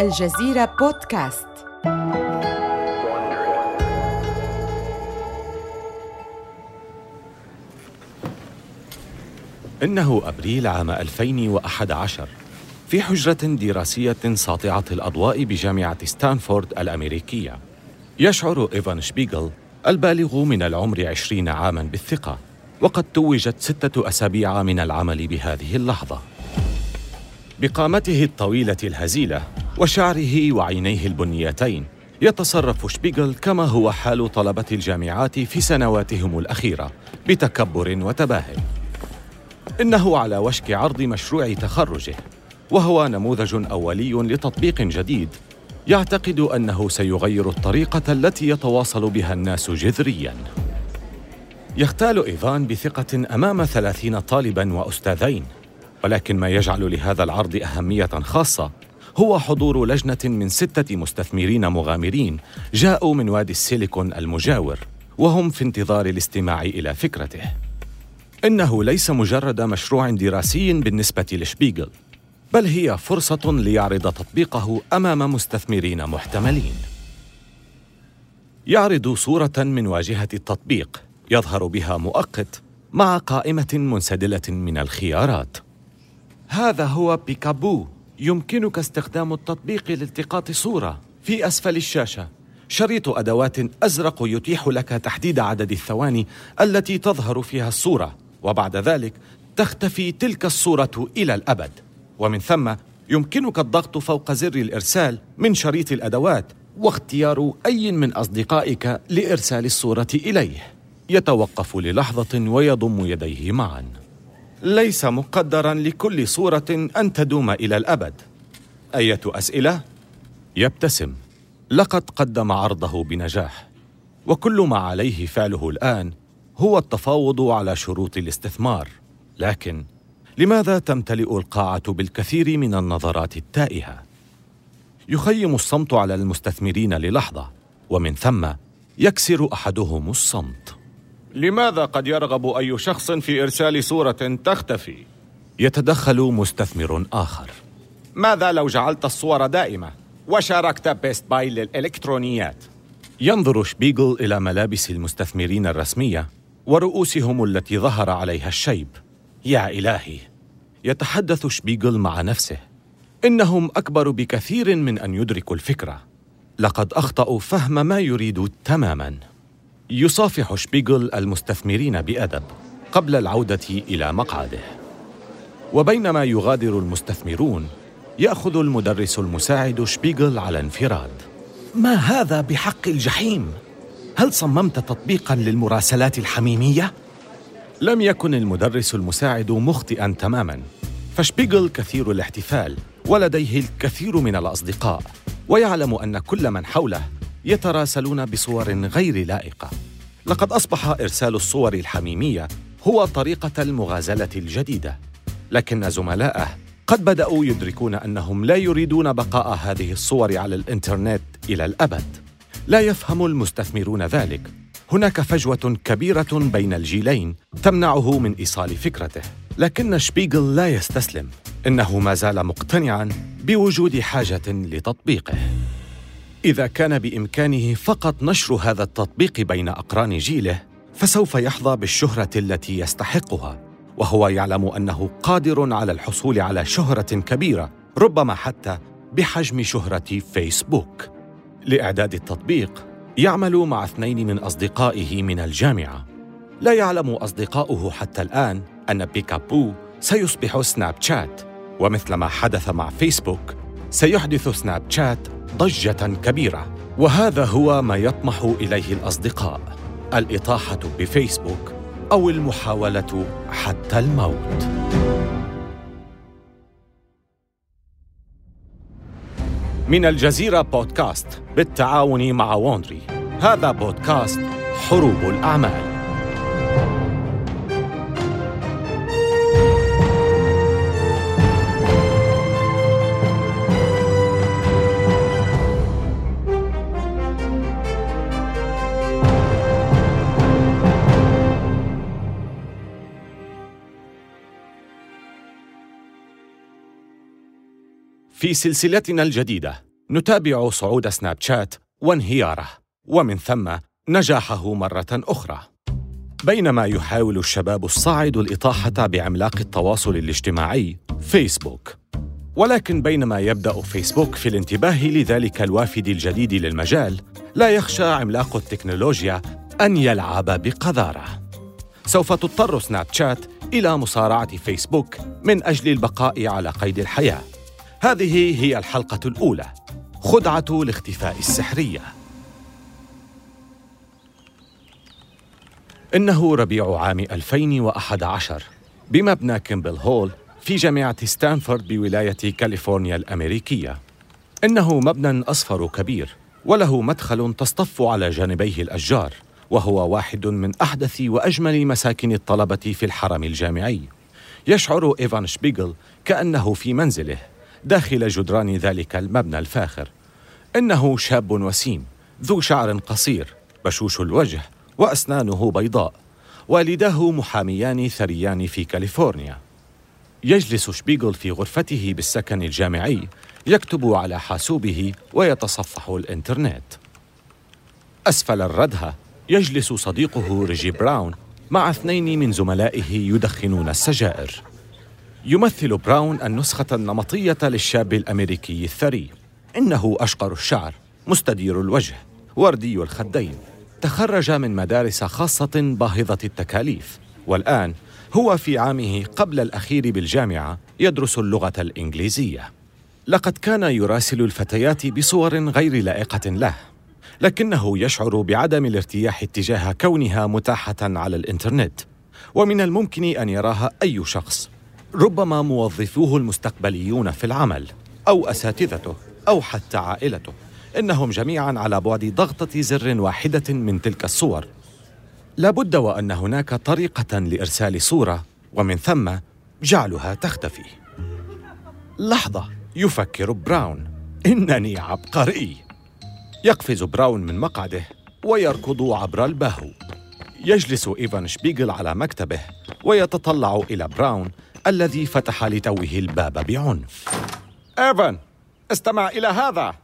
الجزيرة بودكاست. إنه أبريل عام 2011 في حجرة دراسية ساطعة الأضواء بجامعة ستانفورد الأمريكية. يشعر إيفان شبيغل البالغ من العمر عشرين عاما بالثقة وقد توجت ستة أسابيع من العمل بهذه اللحظة. بقامته الطويلة الهزيلة وشعره وعينيه البنيتين. يتصرف شبيغل كما هو حال طلبة الجامعات في سنواتهم الأخيرة بتكبر وتباهي. إنه على وشك عرض مشروع تخرجه وهو نموذج أولي لتطبيق جديد. يعتقد أنه سيغير الطريقة التي يتواصل بها الناس جذرياً. يختال إيفان بثقة أمام ثلاثين طالباً وأستاذين ولكن ما يجعل لهذا العرض أهمية خاصة. هو حضور لجنة من ستة مستثمرين مغامرين جاءوا من وادي السيليكون المجاور وهم في انتظار الاستماع إلى فكرته. إنه ليس مجرد مشروع دراسي بالنسبة لشبيغل بل هي فرصة ليعرض تطبيقه أمام مستثمرين محتملين. يعرض صورة من واجهة التطبيق يظهر بها مؤقت مع قائمة منسدلة من الخيارات. هذا هو بيكابو. يمكنك استخدام التطبيق لالتقاط صورة في أسفل الشاشة. شريط أدوات أزرق يتيح لك تحديد عدد الثواني التي تظهر فيها الصورة وبعد ذلك تختفي تلك الصورة إلى الأبد. ومن ثم يمكنك الضغط فوق زر الإرسال من شريط الأدوات واختيار أي من أصدقائك لإرسال الصورة إليه. يتوقف للحظة ويضم يديه معا. ليس مقدرا لكل صورة أن تدوم إلى الأبد أية أسئلة؟ يبتسم لقد قدم عرضه بنجاح وكل ما عليه فعله الآن هو التفاوض على شروط الاستثمار لكن لماذا تمتلئ القاعة بالكثير من النظرات التائهة؟ يخيم الصمت على المستثمرين للحظة ومن ثم يكسر أحدهم الصمت لماذا قد يرغب أي شخص في إرسال صورة تختفي؟ يتدخل مستثمر آخر. ماذا لو جعلت الصور دائمة وشاركت بيست باي للإلكترونيات؟ ينظر شبيغل إلى ملابس المستثمرين الرسمية ورؤوسهم التي ظهر عليها الشيب. يا إلهي يتحدث شبيغل مع نفسه. إنهم أكبر بكثير من أن يدركوا الفكرة. لقد أخطأوا فهم ما يريد تماماً. يصافح شبيغل المستثمرين بأدب قبل العودة إلى مقعده وبينما يغادر المستثمرون يأخذ المدرس المساعد شبيغل على انفراد ما هذا بحق الجحيم؟ هل صممت تطبيقا للمراسلات الحميمية؟ لم يكن المدرس المساعد مخطئا تماما فشبيغل كثير الاحتفال ولديه الكثير من الأصدقاء ويعلم أن كل من حوله يتراسلون بصور غير لائقة. لقد أصبح إرسال الصور الحميمية هو طريقة المغازلة الجديدة. لكن زملائه قد بدأوا يدركون أنهم لا يريدون بقاء هذه الصور على الإنترنت إلى الأبد. لا يفهم المستثمرون ذلك. هناك فجوة كبيرة بين الجيلين تمنعه من إيصال فكرته. لكن شبيغل لا يستسلم. إنه ما زال مقتنعا بوجود حاجة لتطبيقه. إذا كان بإمكانه فقط نشر هذا التطبيق بين أقران جيله فسوف يحظى بالشهرة التي يستحقها وهو يعلم أنه قادر على الحصول على شهرة كبيرة ربما حتى بحجم شهرة فيسبوك. لإعداد التطبيق يعمل مع اثنين من أصدقائه من الجامعة. لا يعلم أصدقاؤه حتى الآن أن بيكابو سيصبح سناب شات ومثل ما حدث مع فيسبوك سيحدث سناب شات ضجة كبيرة. وهذا هو ما يطمح إليه الأصدقاء الإطاحة بفيسبوك أو المحاولة حتى الموت. من الجزيرة بودكاست بالتعاون مع وونري. هذا بودكاست حروب الأعمال. في سلسلتنا الجديدة نتابع صعود سناب شات وانهياره ومن ثم نجاحه مرة أخرى. بينما يحاول الشباب الصاعد الإطاحة بعملاق التواصل الاجتماعي فيسبوك. ولكن بينما يبدأ فيسبوك في الانتباه لذلك الوافد الجديد للمجال لا يخشى عملاق التكنولوجيا أن يلعب بقذارة. سوف تضطر سناب شات إلى مصارعة فيسبوك من أجل البقاء على قيد الحياة. هذه هي الحلقة الأولى. خدعة الاختفاء السحرية. إنه ربيع عام 2011 بمبنى كيمبل هول في جامعة ستانفورد بولاية كاليفورنيا الأمريكية. إنه مبنى أصفر كبير وله مدخل تصطف على جانبيه الأشجار وهو واحد من أحدث وأجمل مساكن الطلبة في الحرم الجامعي. يشعر إيفان شبيغل كأنه في منزله. داخل جدران ذلك المبنى الفاخر. إنه شاب وسيم ذو شعر قصير بشوش الوجه وأسنانه بيضاء. والداه محاميان ثريان في كاليفورنيا. يجلس شبيغل في غرفته بالسكن الجامعي يكتب على حاسوبه ويتصفح الإنترنت. أسفل الردهة يجلس صديقه ريجي براون مع اثنين من زملائه يدخنون السجائر. يمثل براون النسخة النمطية للشاب الأمريكي الثري. إنه أشقر الشعر مستدير الوجه وردي الخدين. تخرج من مدارس خاصة باهظة التكاليف. والآن هو في عامه قبل الأخير بالجامعة يدرس اللغة الإنجليزية. لقد كان يراسل الفتيات بصور غير لائقة له لكنه يشعر بعدم الارتياح اتجاه كونها متاحة على الإنترنت. ومن الممكن أن يراها أي شخص. ربما موظفوه المستقبليون في العمل أو أساتذته أو حتى عائلته. إنهم جميعا على بعد ضغطة زر واحدة من تلك الصور. لابد وأن هناك طريقة لإرسال صورة ومن ثم جعلها تختفي. لحظة يفكر براون. إنني عبقري. يقفز براون من مقعده ويركض عبر البهو يجلس إيفان شبيغل على مكتبه ويتطلع إلى براون الذي فتح لتوه الباب بعنف. إيفان استمع إلى هذا.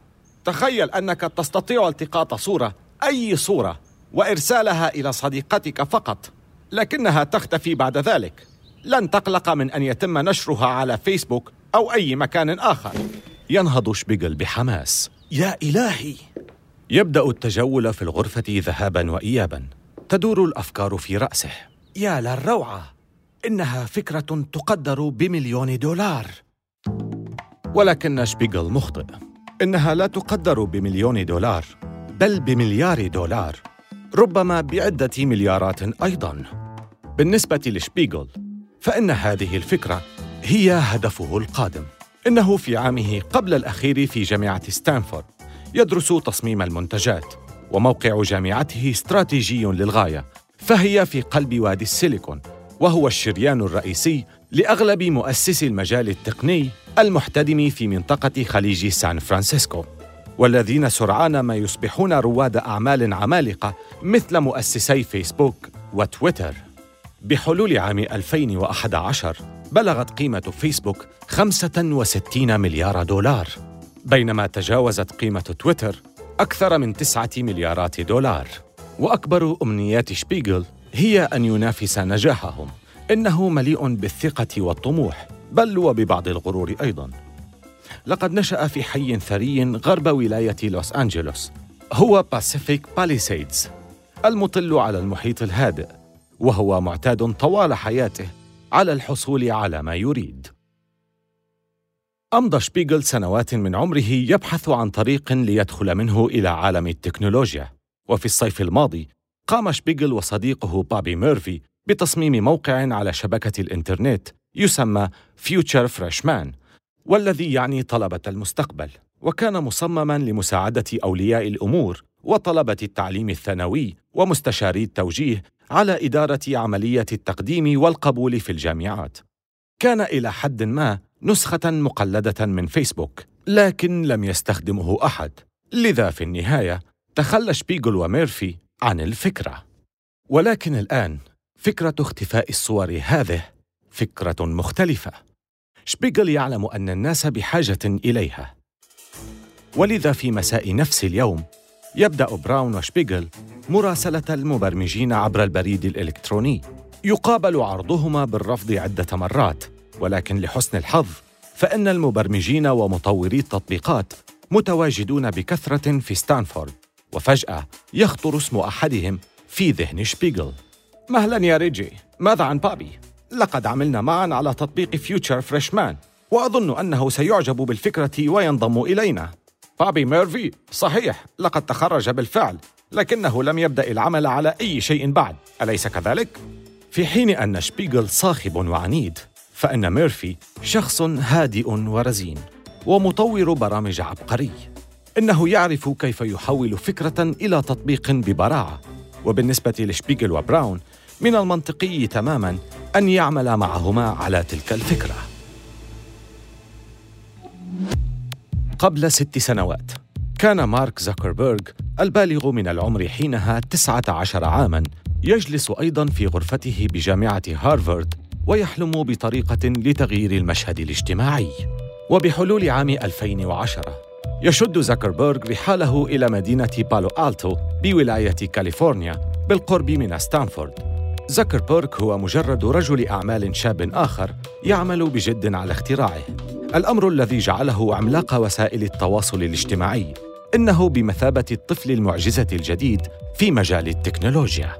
تخيل أنك تستطيع التقاط صورة أي صورة وإرسالها إلى صديقتك فقط. لكنها تختفي بعد ذلك. لن تقلق من أن يتم نشرها على فيسبوك أو أي مكان آخر. ينهض شبيغل بحماس. يا إلهي. يبدأ التجول في الغرفة ذهابا وإيابا. تدور الأفكار في رأسه. يا للروعة. إنها فكرة تقدر بمليون دولار. ولكن شبيغل مخطئ. إنها لا تقدر بمليون دولار بل بمليار دولار ربما بعدة مليارات أيضا. بالنسبة لشبيغل فإن هذه الفكرة هي هدفه القادم. إنه في عامه قبل الأخير في جامعة ستانفورد يدرس تصميم المنتجات وموقع جامعته استراتيجي للغاية فهي في قلب وادي السيليكون. وهو الشريان الرئيسي لأغلب مؤسسي المجال التقني المحتدم في منطقة خليج سان فرانسيسكو والذين سرعان ما يصبحون رواد أعمال عمالقة مثل مؤسسي فيسبوك وتويتر. بحلول عام 2011 بلغت قيمة فيسبوك 65 مليار دولار بينما تجاوزت قيمة تويتر أكثر من 9 مليارات دولار. وأكبر أمنيات شبيغل هي أن ينافس نجاحهم. إنه مليء بالثقة والطموح بل وببعض الغرور أيضا. لقد نشأ في حي ثري غرب ولاية لوس أنجلوس هو باسيفيك باليسيدز المطل على المحيط الهادئ وهو معتاد طوال حياته على الحصول على ما يريد. أمضى شبيغل سنوات من عمره يبحث عن طريق ليدخل منه إلى عالم التكنولوجيا وفي الصيف الماضي قام شبيغل وصديقه بابي ميرفي بتصميم موقع على شبكة الإنترنت يسمى فيوتشر فريشمان والذي يعني طلبة المستقبل. وكان مصمما لمساعدة أولياء الأمور وطلبة التعليم الثانوي ومستشاري التوجيه على إدارة عملية التقديم والقبول في الجامعات. كان إلى حد ما نسخة مقلدة من فيسبوك لكن لم يستخدمه أحد. لذا في النهاية تخلى شبيغل وميرفي عن الفكرة. ولكن الآن فكرة اختفاء الصور هذه فكرة مختلفة. شبيغل يعلم أن الناس بحاجة إليها. ولذا في مساء نفس اليوم يبدأ براون وشبيغل مراسلة المبرمجين عبر البريد الإلكتروني. يقابل عرضهما بالرفض عدة مرات ولكن لحسن الحظ فإن المبرمجين ومطوري التطبيقات متواجدون بكثرة في ستانفورد. وفجأة يخطر اسم أحدهم في ذهن شبيغل مهلا يا ريجي ماذا عن بابي؟ لقد عملنا معا على تطبيق Future Freshman وأظن أنه سيعجب بالفكرة وينضم إلينا بابي ميرفي صحيح لقد تخرج بالفعل لكنه لم يبدأ العمل على أي شيء بعد أليس كذلك؟ في حين أن شبيغل صاخب وعنيد فإن ميرفي شخص هادئ ورزين ومطور برامج عبقري إنه يعرف كيف يحول فكرة إلى تطبيق ببراعة. وبالنسبة لشبيغل وبراون من المنطقي تماما أن يعمل معهما على تلك الفكرة. قبل ست سنوات كان مارك زكربيرغ البالغ من العمر حينها 19 عاماً يجلس أيضاً في غرفته بجامعة هارفارد ويحلم بطريقة لتغيير المشهد الاجتماعي. وبحلول عام 2010 يشد زكربيرغ رحاله إلى مدينة بالو آلتو بولاية كاليفورنيا بالقرب من ستانفورد. زكربيرغ هو مجرد رجل أعمال شاب آخر يعمل بجد على اختراعه. الأمر الذي جعله عملاق وسائل التواصل الاجتماعي. إنه بمثابة الطفل المعجزة الجديد في مجال التكنولوجيا.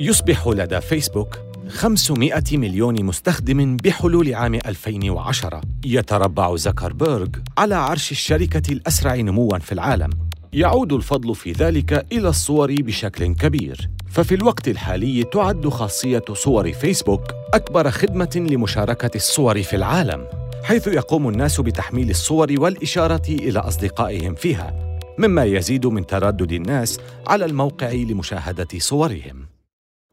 يصبح لدى فيسبوك 500 مليون مستخدم بحلول عام 2010 يتربع زكربيرغ على عرش الشركة الأسرع نمواً في العالم. يعود الفضل في ذلك إلى الصور بشكل كبير. ففي الوقت الحالي تعد خاصية صور فيسبوك أكبر خدمة لمشاركة الصور في العالم حيث يقوم الناس بتحميل الصور والإشارة إلى أصدقائهم فيها مما يزيد من تردد الناس على الموقع لمشاهدة صورهم.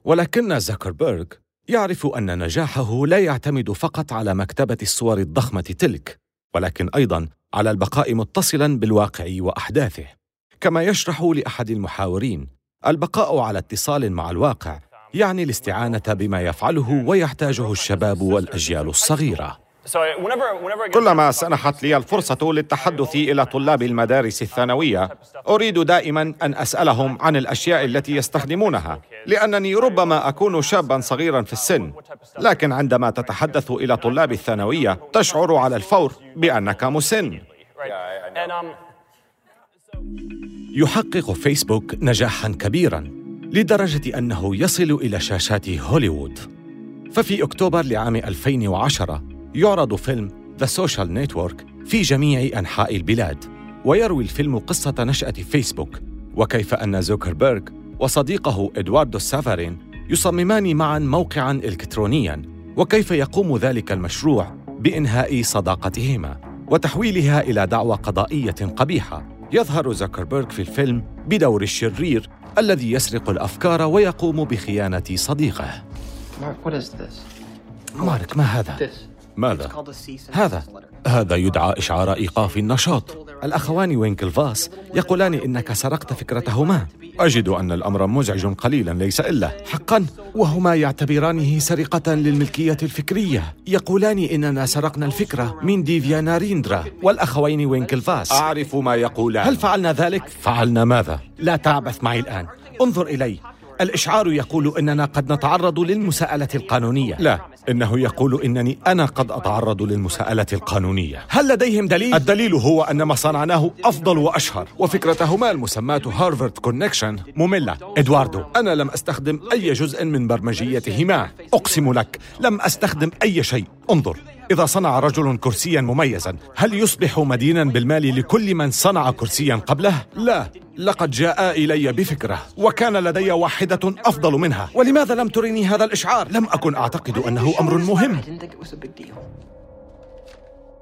ولكن زكربيرغ يعرف أن نجاحه لا يعتمد فقط على مكتبة الصور الضخمة تلك ولكن أيضاً على البقاء متصلاً بالواقع وأحداثه. كما يشرح لأحد المحاورين البقاء على اتصال مع الواقع يعني الاستعانة بما يفعله ويحتاجه الشباب والأجيال الصغيرة. كلما سنحت لي الفرصة للتحدث إلى طلاب المدارس الثانوية أريد دائما أن أسألهم عن الأشياء التي يستخدمونها لأنني ربما أكون شابا صغيرا في السن. لكن عندما تتحدث إلى طلاب الثانوية تشعر على الفور بأنك مسن. يحقق فيسبوك نجاحا كبيرا لدرجة أنه يصل إلى شاشات هوليوود. ففي أكتوبر لعام 2010 يعرض فيلم The Social Network في جميع أنحاء البلاد ويروي الفيلم قصة نشأة فيسبوك. وكيف أن زوكربيرغ وصديقه إدواردو سافارين يصممان معا موقعا إلكترونيا وكيف يقوم ذلك المشروع بإنهاء صداقتهما وتحويلها إلى دعوى قضائية قبيحة. يظهر زوكربيرغ في الفيلم بدور الشرير الذي يسرق الأفكار ويقوم بخيانة صديقه. مارك ما هذا؟ ماذا؟ هذا. هذا يدعى إشعار إيقاف النشاط. الأخوان وينكلفاس يقولان إنك سرقت فكرتهما. أجد أن الأمر مزعج قليلا ليس إلا. حقا. وهما يعتبرانه سرقة للملكية الفكرية. يقولان إننا سرقنا الفكرة من ديفيا ناريندرا والأخوين وينكلفاس. أعرف ما يقولان. هل فعلنا ذلك؟ فعلنا ماذا؟ لا تعبث معي الآن. انظر إلي. الإشعار يقول إننا قد نتعرض للمساءلة القانونية. لا. إنه يقول إنني أنا قد أتعرض للمساءلة القانونية. هل لديهم دليل؟ الدليل هو أن ما صنعناه أفضل وأشهر. وفكرتهما المسماة هارفارد كونكشن مملة. إدواردو أنا لم أستخدم أي جزء من برمجيتهما. أقسم لك لم أستخدم أي شيء. انظر. إذا صنع رجل كرسيا مميزا هل يصبح مدينا بالمال لكل من صنع كرسيا قبله؟ لا لقد جاء إلي بفكرة وكان لدي واحدة أفضل منها ولماذا لم ترني هذا الإشعار؟ لم أكن أعتقد أنه أمر مهم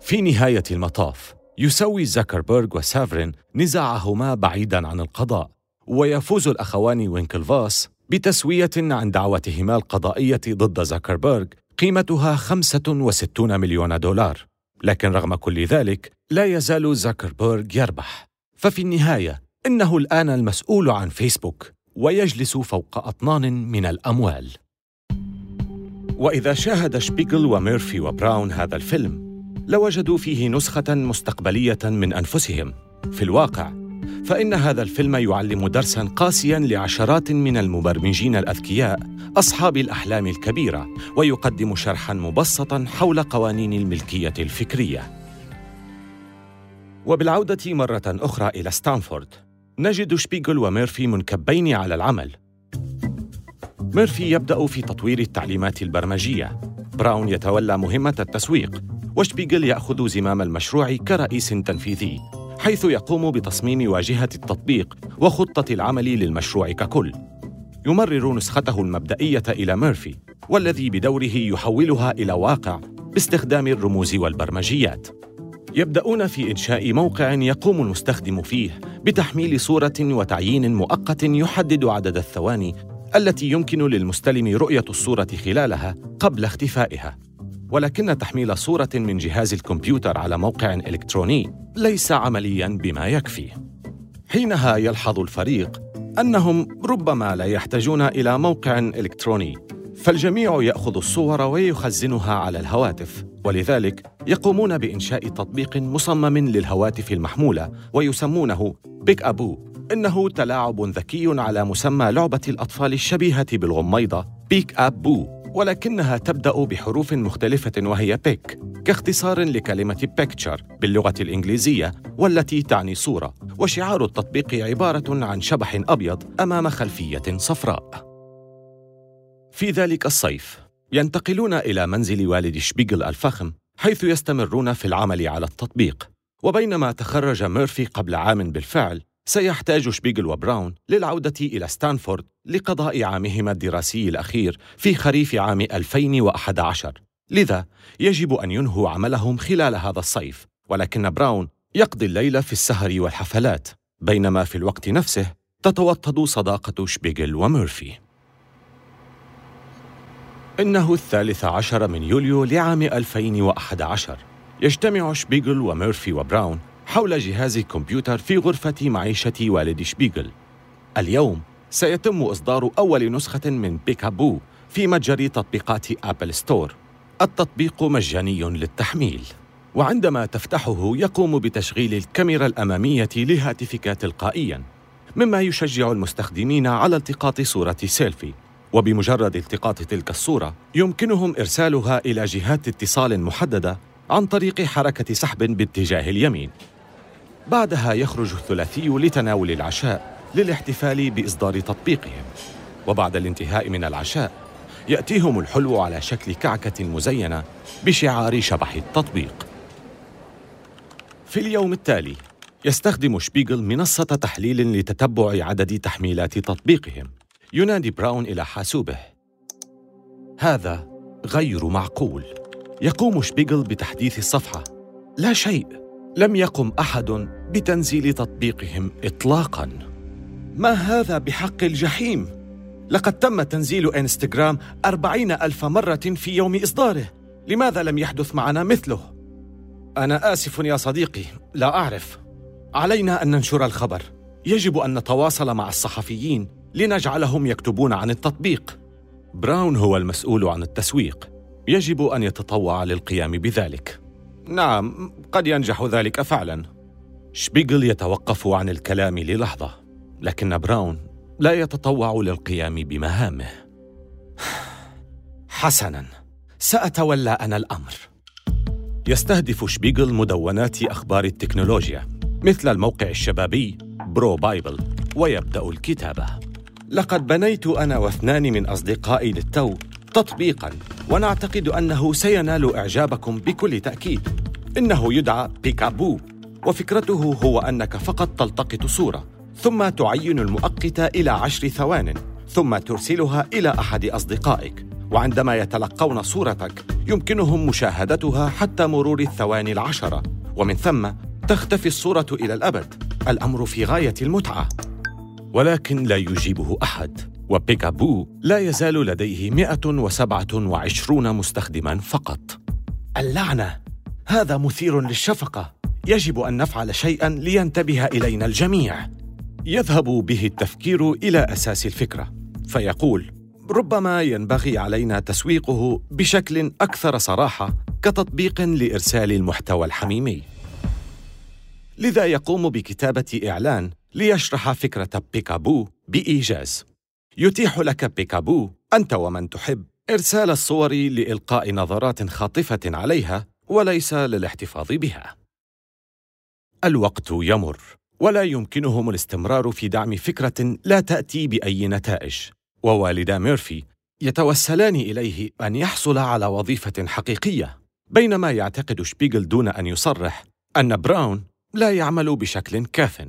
في نهاية المطاف يسوي زكربيرغ وسافرين نزاعهما بعيدا عن القضاء ويفوز الأخوان وينكلفاس بتسوية عن دعوتهما القضائية ضد زكربيرغ قيمتها 65 مليون دولار لكن رغم كل ذلك لا يزال زكربيرغ يربح. ففي النهاية إنه الآن المسؤول عن فيسبوك ويجلس فوق أطنان من الأموال. وإذا شاهد شبيغل وميرفي وبراون هذا الفيلم لوجدوا فيه نسخة مستقبلية من أنفسهم. في الواقع فإن هذا الفيلم يعلم درسا قاسيا لعشرات من المبرمجين الأذكياء أصحاب الأحلام الكبيرة ويقدم شرحا مبسطا حول قوانين الملكية الفكرية. وبالعودة مرة أخرى إلى ستانفورد نجد شبيغل وميرفي منكبين على العمل. ميرفي يبدأ في تطوير التعليمات البرمجية. براون يتولى مهمة التسويق وشبيغل يأخذ زمام المشروع كرئيس تنفيذي. حيث يقوم بتصميم واجهة التطبيق وخطة العمل للمشروع ككل. يمرر نسخته المبدئية إلى ميرفي والذي بدوره يحولها إلى واقع باستخدام الرموز والبرمجيات. يبدأون في إنشاء موقع يقوم المستخدم فيه بتحميل صورة وتعيين مؤقت يحدد عدد الثواني التي يمكن للمستلم رؤية الصورة خلالها قبل اختفائها. ولكن تحميل صورة من جهاز الكمبيوتر على موقع إلكتروني ليس عملياً بما يكفي. حينها يلحظ الفريق أنهم ربما لا يحتاجون إلى موقع إلكتروني، فالجميع يأخذ الصور ويخزنها على الهواتف، ولذلك يقومون بإنشاء تطبيق مصمم للهواتف المحمولة ويسمونه Picaboo إنه تلاعب ذكي على مسمى لعبة الأطفال الشبيهة بالغميضة peekaboo ولكنها تبدأ بحروف مختلفة وهي pic كاختصار لكلمة picture باللغة الإنجليزية والتي تعني صورة وشعار التطبيق عبارة عن شبح أبيض أمام خلفية صفراء. في ذلك الصيف ينتقلون إلى منزل والد شبيغل الفخم حيث يستمرون في العمل على التطبيق وبينما تخرج ميرفي قبل عام بالفعل سيحتاج شبيغل وبراون للعودة إلى ستانفورد لقضاء عامهما الدراسي الأخير في خريف عام 2011 لذا يجب أن ينهوا عملهم خلال هذا الصيف ولكن براون يقضي الليل في السهر والحفلات بينما في الوقت نفسه تتوطد صداقة شبيغل وميرفي. إنه الثالث عشر من يوليو لعام 2011 يجتمع شبيغل وميرفي وبراون حول جهاز كمبيوتر في غرفة معيشة والد شبيغل. اليوم سيتم إصدار أول نسخة من Picaboo في متجر تطبيقات Apple Store. التطبيق مجاني للتحميل. وعندما تفتحه يقوم بتشغيل الكاميرا الأمامية لهاتفك تلقائياً مما يشجع المستخدمين على التقاط صورة سيلفي. وبمجرد التقاط تلك الصورة يمكنهم إرسالها إلى جهات اتصال محددة عن طريق حركة سحب باتجاه اليمين. بعدها يخرج الثلاثي لتناول العشاء للاحتفال بإصدار تطبيقهم. وبعد الانتهاء من العشاء يأتيهم الحلو على شكل كعكة مزينة بشعار شبح التطبيق. في اليوم التالي يستخدم شبيغل منصة تحليل لتتبع عدد تحميلات تطبيقهم. ينادي براون إلى حاسوبه. هذا غير معقول. يقوم شبيغل بتحديث الصفحة. لا شيء. لم يقم أحد بتنزيل تطبيقهم اطلاقا. ما هذا بحق الجحيم؟ لقد تم تنزيل إنستغرام أربعين ألف مرة في يوم إصداره. لماذا لم يحدث معنا مثله؟ أنا آسف يا صديقي لا أعرف. علينا أن ننشر الخبر. يجب أن نتواصل مع الصحفيين لنجعلهم يكتبون عن التطبيق. براون هو المسؤول عن التسويق. يجب أن يتطوع للقيام بذلك. نعم قد ينجح ذلك فعلا. شبيغل يتوقف عن الكلام للحظة لكن براون لا يتطوع للقيام بمهامه. حسنا سأتولى أنا الأمر. يستهدف شبيغل مدونات أخبار التكنولوجيا مثل الموقع الشبابي BroBible ويبدأ الكتابة. لقد بنيت أنا واثنان من أصدقائي للتو تطبيقا ونعتقد أنه سينال إعجابكم بكل تأكيد. إنه يدعى Picaboo وفكرته هو أنك فقط تلتقط صورة ثم تعين المؤقت إلى عشر ثوان ثم ترسلها إلى أحد أصدقائك. وعندما يتلقون صورتك يمكنهم مشاهدتها حتى مرور الثواني العشرة. ومن ثم تختفي الصورة إلى الأبد. الأمر في غاية المتعة. ولكن لا يجيبه أحد. وبيكابو لا يزال لديه 127 مستخدما فقط. اللعنة! هذا مثير للشفقة. يجب أن نفعل شيئا لينتبه إلينا الجميع. يذهب به التفكير إلى أساس الفكرة فيقول ربما ينبغي علينا تسويقه بشكل أكثر صراحة كتطبيق لإرسال المحتوى الحميمي. لذا يقوم بكتابة إعلان ليشرح فكرة بيكابو بإيجاز. يتيح لك بيكابو أنت ومن تحب. إرسال الصور لإلقاء نظرات خاطفة عليها وليس للاحتفاظ بها. الوقت يمر ولا يمكنهم الاستمرار في دعم فكرة لا تأتي بأي نتائج. ووالدا ميرفي يتوسلان إليه أن يحصل على وظيفة حقيقية. بينما يعتقد شبيغل دون أن يصرح أن براون لا يعمل بشكل كاف.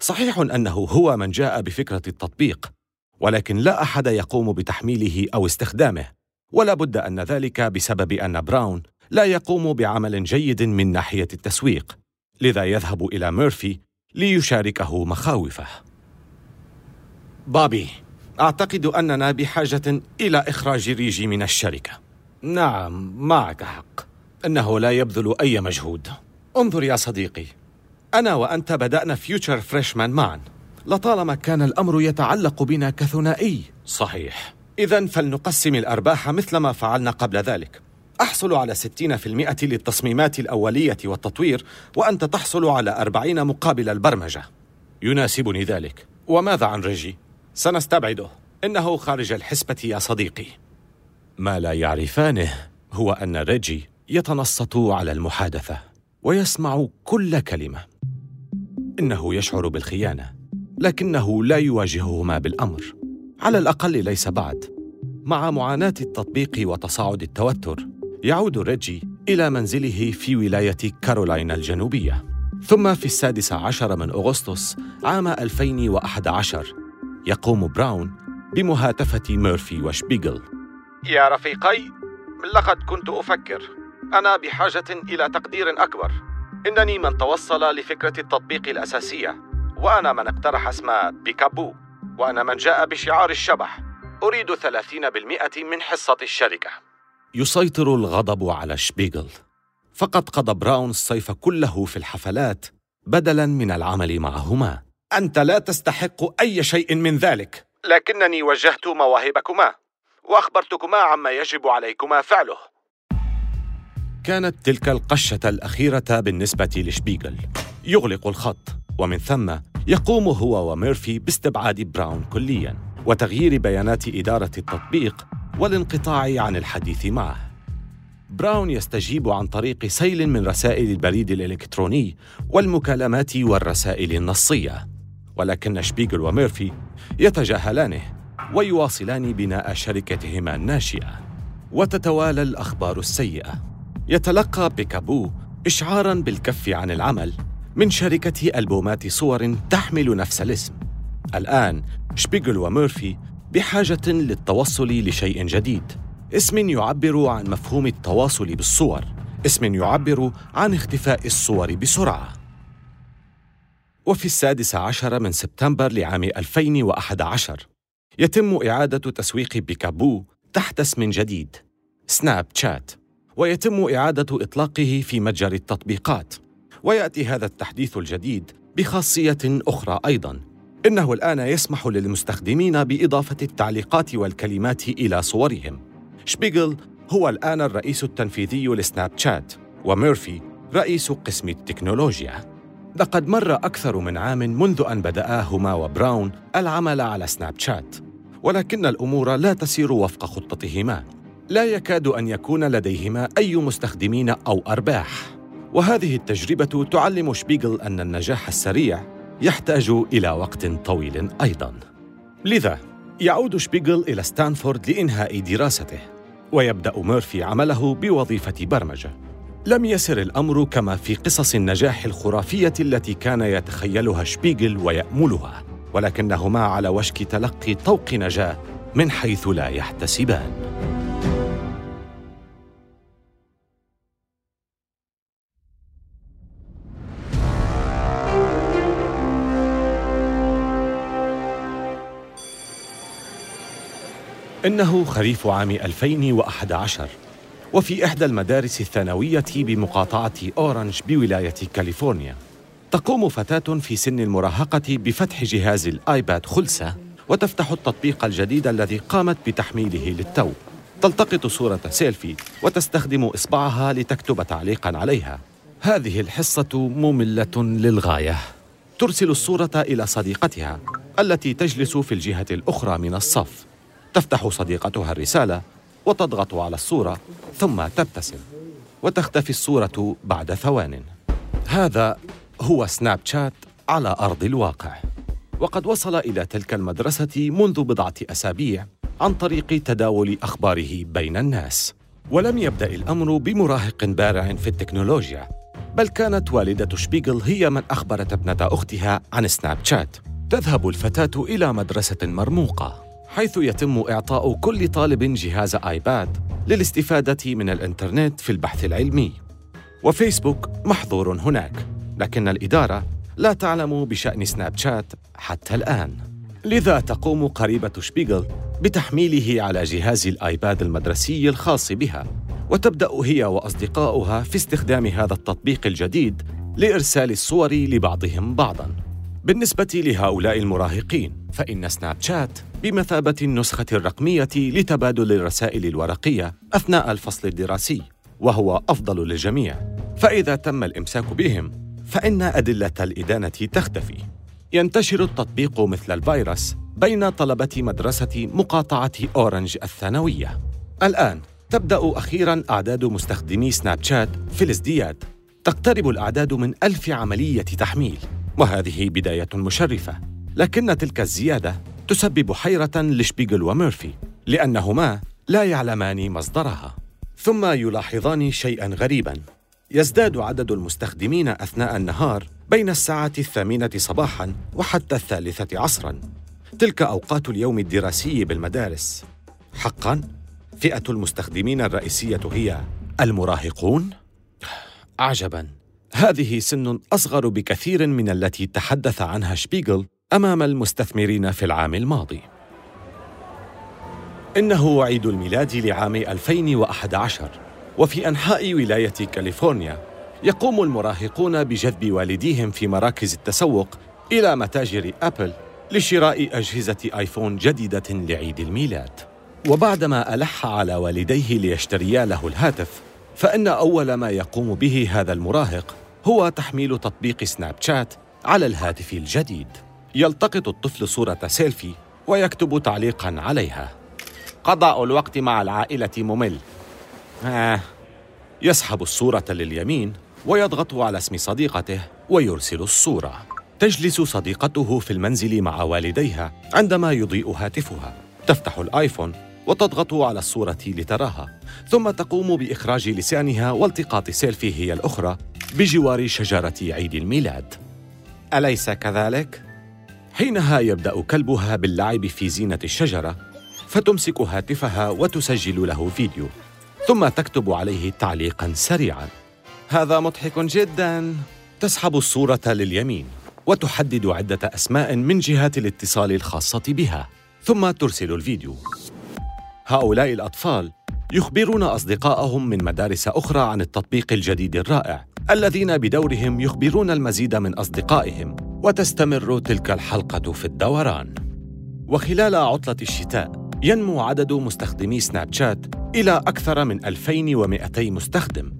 صحيح أنه هو من جاء بفكرة التطبيق ولكن لا أحد يقوم بتحميله أو استخدامه. ولا بد أن ذلك بسبب أن براون لا يقوم بعمل جيد من ناحية التسويق لذا يذهب إلى ميرفي ليشاركه مخاوفه. بابي أعتقد أننا بحاجة إلى إخراج ريجي من الشركة. نعم معك حق. إنه لا يبذل أي مجهود. انظر يا صديقي أنا وأنت بدأنا Future Freshman معا. لطالما كان الأمر يتعلق بنا كثنائي. صحيح. اذا فلنقسم الأرباح مثل ما فعلنا قبل ذلك. أحصل على 60% للتصميمات الأولية والتطوير وأنت تحصل على 40 مقابل البرمجة. يناسبني ذلك. وماذا عن ريجي؟ سنستبعده. إنه خارج الحسبة يا صديقي. ما لا يعرفانه هو أن ريجي يتنصت على المحادثة ويسمع كل كلمة. إنه يشعر بالخيانة. لكنه لا يواجههما بالأمر. على الأقل ليس بعد. مع معاناة التطبيق وتصاعد التوتر يعود ريجي إلى منزله في ولاية كارولاينا الجنوبية. ثم في السادس عشر من أغسطس عام 2011 يقوم براون بمهاتفة ميرفي وشبيغل. يا رفيقي لقد كنت أفكر. أنا بحاجة إلى تقدير أكبر. إنني من توصل لفكرة التطبيق الأساسية. وأنا من اقترح اسم بيكابو وأنا من جاء بشعار الشبح. أريد 30% من حصة الشركة. يسيطر الغضب على شبيغل. فقد قضى براون الصيف كله في الحفلات بدلا من العمل معهما. أنت لا تستحق أي شيء من ذلك. لكنني وجهت مواهبكما وأخبرتكما عما يجب عليكما فعله. كانت تلك القشة الأخيرة بالنسبة لشبيغل. يغلق الخط. ومن ثم يقوم هو وميرفي باستبعاد براون كليا وتغيير بيانات إدارة التطبيق والانقطاع عن الحديث معه. براون يستجيب عن طريق سيل من رسائل البريد الإلكتروني والمكالمات والرسائل النصية ولكن شبيغل وميرفي يتجاهلانه ويواصلان بناء شركتهما الناشئة. وتتوالى الأخبار السيئة. يتلقى بيكابو إشعاراً بالكف عن العمل من شركة ألبومات صور تحمل نفس الاسم. الآن شبيغل وميرفي بحاجة للتوصل لشيء جديد. اسم يعبر عن مفهوم التواصل بالصور. اسم يعبر عن اختفاء الصور بسرعة. وفي السادس عشر من سبتمبر لعام 2011 يتم إعادة تسويق بيكابو تحت اسم جديد سناب شات. ويتم إعادة إطلاقه في متجر التطبيقات. ويأتي هذا التحديث الجديد بخاصية أخرى أيضاً إنه الآن يسمح للمستخدمين بإضافة التعليقات والكلمات إلى صورهم. شبيغل هو الآن الرئيس التنفيذي لسناب شات، وميرفي رئيس قسم التكنولوجيا. لقد مر أكثر من عام منذ أن بدأهما وبراون العمل على سناب شات، ولكن الأمور لا تسير وفق خطتهما. لا يكاد أن يكون لديهما أي مستخدمين أو أرباح. وهذه التجربة تعلم شبيغل أن النجاح السريع يحتاج إلى وقت طويل أيضا. لذا يعود شبيغل إلى ستانفورد لإنهاء دراسته ويبدأ ميرفي عمله بوظيفة برمجة. لم يسر الأمر كما في قصص النجاح الخرافية التي كان يتخيلها شبيغل ويأملها ولكنهما على وشك تلقي طوق نجاة من حيث لا يحتسبان. إنه خريف عام 2011 وفي إحدى المدارس الثانوية بمقاطعة أورنج بولاية كاليفورنيا. تقوم فتاة في سن المراهقة بفتح جهاز الآيباد خلسة وتفتح التطبيق الجديد الذي قامت بتحميله للتو. تلتقط صورة سيلفي وتستخدم إصبعها لتكتب تعليقا عليها. هذه الحصة مملة للغاية. ترسل الصورة إلى صديقتها التي تجلس في الجهة الأخرى من الصف. تفتح صديقتها الرسالة وتضغط على الصورة ثم تبتسم وتختفي الصورة بعد ثوان. هذا هو سناب شات على أرض الواقع. وقد وصل إلى تلك المدرسة منذ بضعة أسابيع عن طريق تداول أخباره بين الناس. ولم يبدأ الأمر بمراهق بارع في التكنولوجيا بل كانت والدة شبيغل هي من أخبرت ابنة أختها عن سناب شات. تذهب الفتاة إلى مدرسة مرموقة. حيث يتم إعطاء كل طالب جهاز آيباد للاستفادة من الإنترنت في البحث العلمي. وفيسبوك محظور هناك لكن الإدارة لا تعلم بشأن سناب شات حتى الآن. لذا تقوم قريبة شبيغل بتحميله على جهاز الآيباد المدرسي الخاص بها وتبدأ هي وأصدقاؤها في استخدام هذا التطبيق الجديد لإرسال الصور لبعضهم بعضاً. بالنسبة لهؤلاء المراهقين فإن سناب شات بمثابة النسخة الرقمية لتبادل الرسائل الورقية أثناء الفصل الدراسي وهو أفضل للجميع. فإذا تم الإمساك بهم فإن أدلة الإدانة تختفي. ينتشر التطبيق مثل الفيروس بين طلبة مدرسة مقاطعة أورنج الثانوية. الآن تبدأ أخيراً أعداد مستخدمي سناب شات في الازدياد. تقترب الأعداد من ألف عملية تحميل وهذه بداية مشرفة. لكن تلك الزيادة تسبب حيرة لشبيغل وميرفي لأنهما لا يعلمان مصدرها ثم يلاحظان شيئا غريبا. يزداد عدد المستخدمين أثناء النهار بين الساعة الثامنة صباحا وحتى الثالثة عصرا. تلك أوقات اليوم الدراسي بالمدارس. حقا فئة المستخدمين الرئيسية هي المراهقون؟ عجبا هذه سن أصغر بكثير من التي تحدث عنها شبيغل أمام المستثمرين في العام الماضي. إنه عيد الميلاد لعام 2011 وفي أنحاء ولاية كاليفورنيا يقوم المراهقون بجذب والديهم في مراكز التسوق إلى متاجر أبل لشراء أجهزة آيفون جديدة لعيد الميلاد. وبعدما ألح على والديه ليشتريا له الهاتف فإن أول ما يقوم به هذا المراهق هو تحميل تطبيق سناب شات على الهاتف الجديد يلتقط الطفل صورة سيلفي ويكتب تعليقا عليها قضاء الوقت مع العائلة ممل آه. يسحب الصورة لليمين ويضغط على اسم صديقته ويرسل الصورة تجلس صديقته في المنزل مع والديها عندما يضيء هاتفها تفتح الآيفون وتضغط على الصورة لتراها ثم تقوم بإخراج لسانها والتقاط سيلفي هي الأخرى بجوار شجرة عيد الميلاد أليس كذلك؟ حينها يبدأ كلبها باللعب في زينة الشجرة فتمسك هاتفها وتسجل له فيديو ثم تكتب عليه تعليقا سريعا. هذا مضحك جدا. تسحب الصورة لليمين وتحدد عدة أسماء من جهات الاتصال الخاصة بها ثم ترسل الفيديو. هؤلاء الأطفال يخبرون أصدقائهم من مدارس أخرى عن التطبيق الجديد الرائع الذين بدورهم يخبرون المزيد من أصدقائهم. وتستمر تلك الحلقة في الدوران. وخلال عطلة الشتاء ينمو عدد مستخدمي سناب شات إلى أكثر من 2200 مستخدم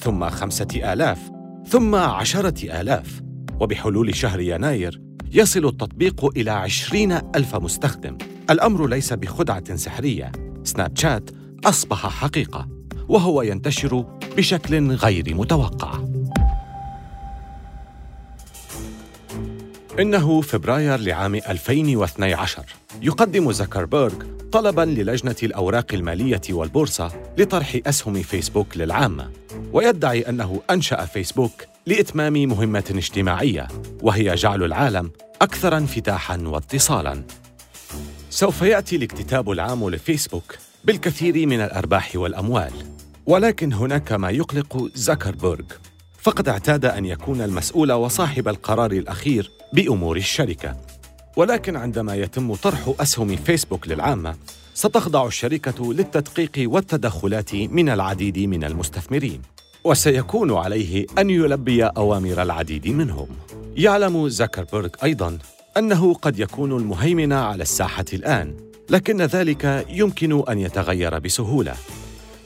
ثم خمسة آلاف ثم عشرة آلاف وبحلول شهر يناير يصل التطبيق إلى عشرين ألف مستخدم. الأمر ليس بخدعة سحرية. سناب شات أصبح حقيقة وهو ينتشر بشكل غير متوقع. إنه فبراير لعام 2012 يقدم زكربيرغ طلباً للجنة الأوراق المالية والبورصة لطرح أسهم فيسبوك للعامة ويدعي أنه أنشأ فيسبوك لإتمام مهمة اجتماعية وهي جعل العالم أكثر انفتاحاً واتصالاً. سوف يأتي الاكتتاب العام لفيسبوك بالكثير من الأرباح والأموال ولكن هناك ما يقلق زكربيرغ. فقد اعتاد أن يكون المسؤول وصاحب القرار الأخير بأمور الشركة. ولكن عندما يتم طرح أسهم فيسبوك للعامة ستخضع الشركة للتدقيق والتدخلات من العديد من المستثمرين. وسيكون عليه أن يلبي أوامر العديد منهم. يعلم زكربيرغ أيضاً أنه قد يكون المهيمن على الساحة الآن لكن ذلك يمكن أن يتغير بسهولة.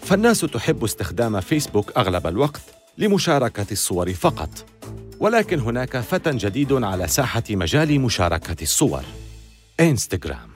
فالناس تحب استخدام فيسبوك أغلب الوقت لمشاركة الصور فقط. ولكن هناك فتى جديد على ساحة مجال مشاركة الصور. إنستغرام.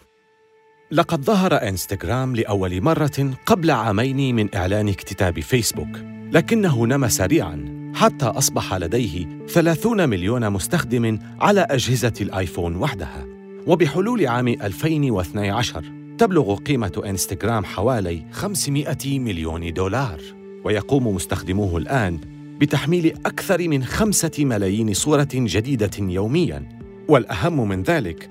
لقد ظهر إنستغرام لأول مرة قبل عامين من إعلان اكتتاب فيسبوك. لكنه نمى سريعاً حتى أصبح لديه 30 مليون مستخدم على أجهزة الآيفون وحدها. وبحلول عام 2012 تبلغ قيمة إنستغرام حوالي 500 مليون دولار. ويقوم مستخدموه الآن بتحميل أكثر من خمسة ملايين صورة جديدة يومياً. والأهم من ذلك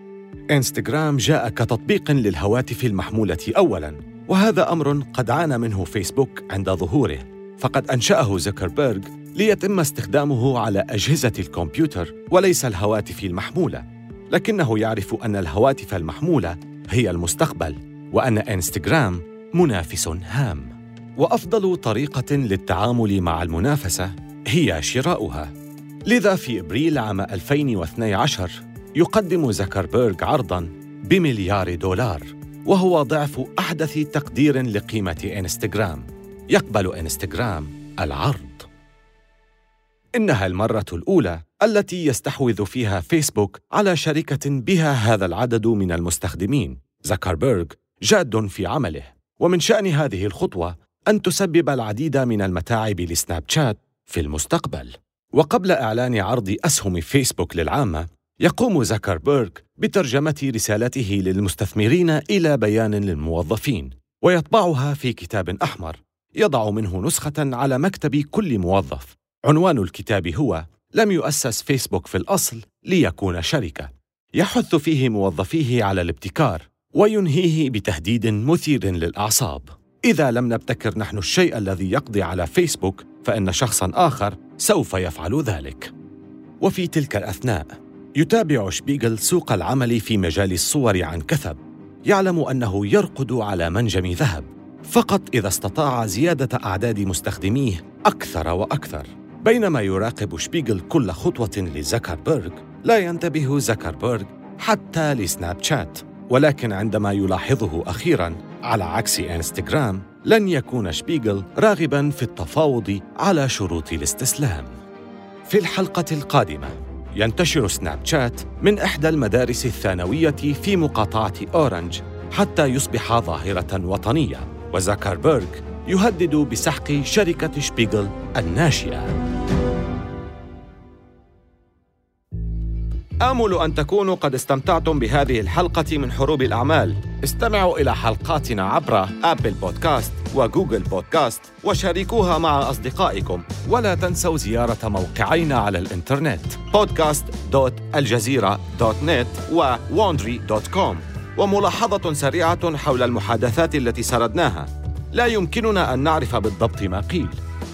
إنستغرام جاء كتطبيق للهواتف المحمولة أولاً وهذا أمر قد عانى منه فيسبوك عند ظهوره. فقد أنشأه زكربيرغ ليتم استخدامه على أجهزة الكمبيوتر وليس الهواتف المحمولة. لكنه يعرف أن الهواتف المحمولة هي المستقبل وأن إنستغرام منافس هام. وأفضل طريقة للتعامل مع المنافسة هي شراؤها. لذا في إبريل عام 2012 يقدم زكربيرغ عرضا بمليار دولار وهو ضعف أحدث تقدير لقيمة إنستغرام. يقبل إنستغرام العرض. إنها المرة الأولى التي يستحوذ فيها فيسبوك على شركة بها هذا العدد من المستخدمين. زكربيرغ جاد في عمله ومن شأن هذه الخطوة أن تسبب العديد من المتاعب لسناب شات في المستقبل. وقبل إعلان عرض أسهم فيسبوك للعامة يقوم زكربيرغ بترجمة رسالته للمستثمرين إلى بيان للموظفين ويطبعها في كتاب أحمر يضع منه نسخة على مكتب كل موظف. عنوان الكتاب هو لم يؤسس فيسبوك في الأصل ليكون شركة. يحث فيه موظفيه على الابتكار وينهيه بتهديد مثير للأعصاب. إذا لم نبتكر نحن الشيء الذي يقضي على فيسبوك فإن شخصاً آخر سوف يفعل ذلك. وفي تلك الأثناء يتابع شبيغل سوق العمل في مجال الصور عن كثب يعلم أنه يرقد على منجم ذهب. فقط إذا استطاع زيادة أعداد مستخدميه أكثر وأكثر. بينما يراقب شبيغل كل خطوة لزكربيرغ لا ينتبه زكربيرغ حتى لسناب شات. ولكن عندما يلاحظه أخيراً على عكس إنستغرام لن يكون شبيغل راغبا في التفاوض على شروط الاستسلام. في الحلقة القادمة ينتشر سناب شات من إحدى المدارس الثانوية في مقاطعة أورنج حتى يصبح ظاهرة وطنية وزاكربيرغ يهدد بسحق شركة شبيغل الناشئة. آمل أن تكونوا قد استمتعتم بهذه الحلقة من حروب الأعمال. استمعوا إلى حلقاتنا عبر أبل بودكاست وجوجل بودكاست وشاركوها مع أصدقائكم. ولا تنسوا زيارة موقعينا على الإنترنت podcast.aljazeera.net و wondery.com وملاحظة سريعة حول المحادثات التي سردناها. لا يمكننا أن نعرف بالضبط ما قيل.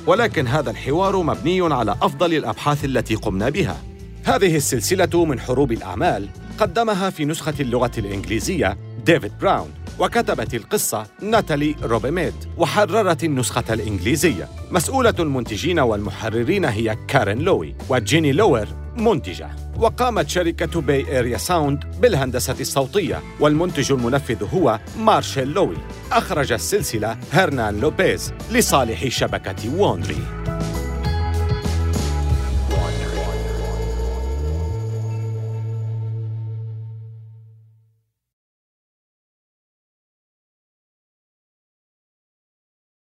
ولكن هذا الحوار مبني على أفضل الأبحاث التي قمنا بها. هذه السلسلة من حروب الأعمال قدمها في نسخة اللغة الإنجليزية ديفيد براون وكتبت القصة ناتالي روبيميد وحررت النسخة الإنجليزية. مسؤولة المنتجين والمحررين هي كارين لوي وجيني لوير منتجة. وقامت شركة باي إيريا ساوند بالهندسة الصوتية والمنتج المنفذ هو مارشيل لوي. أخرج السلسلة هرنان لوبيز لصالح شبكة ووندري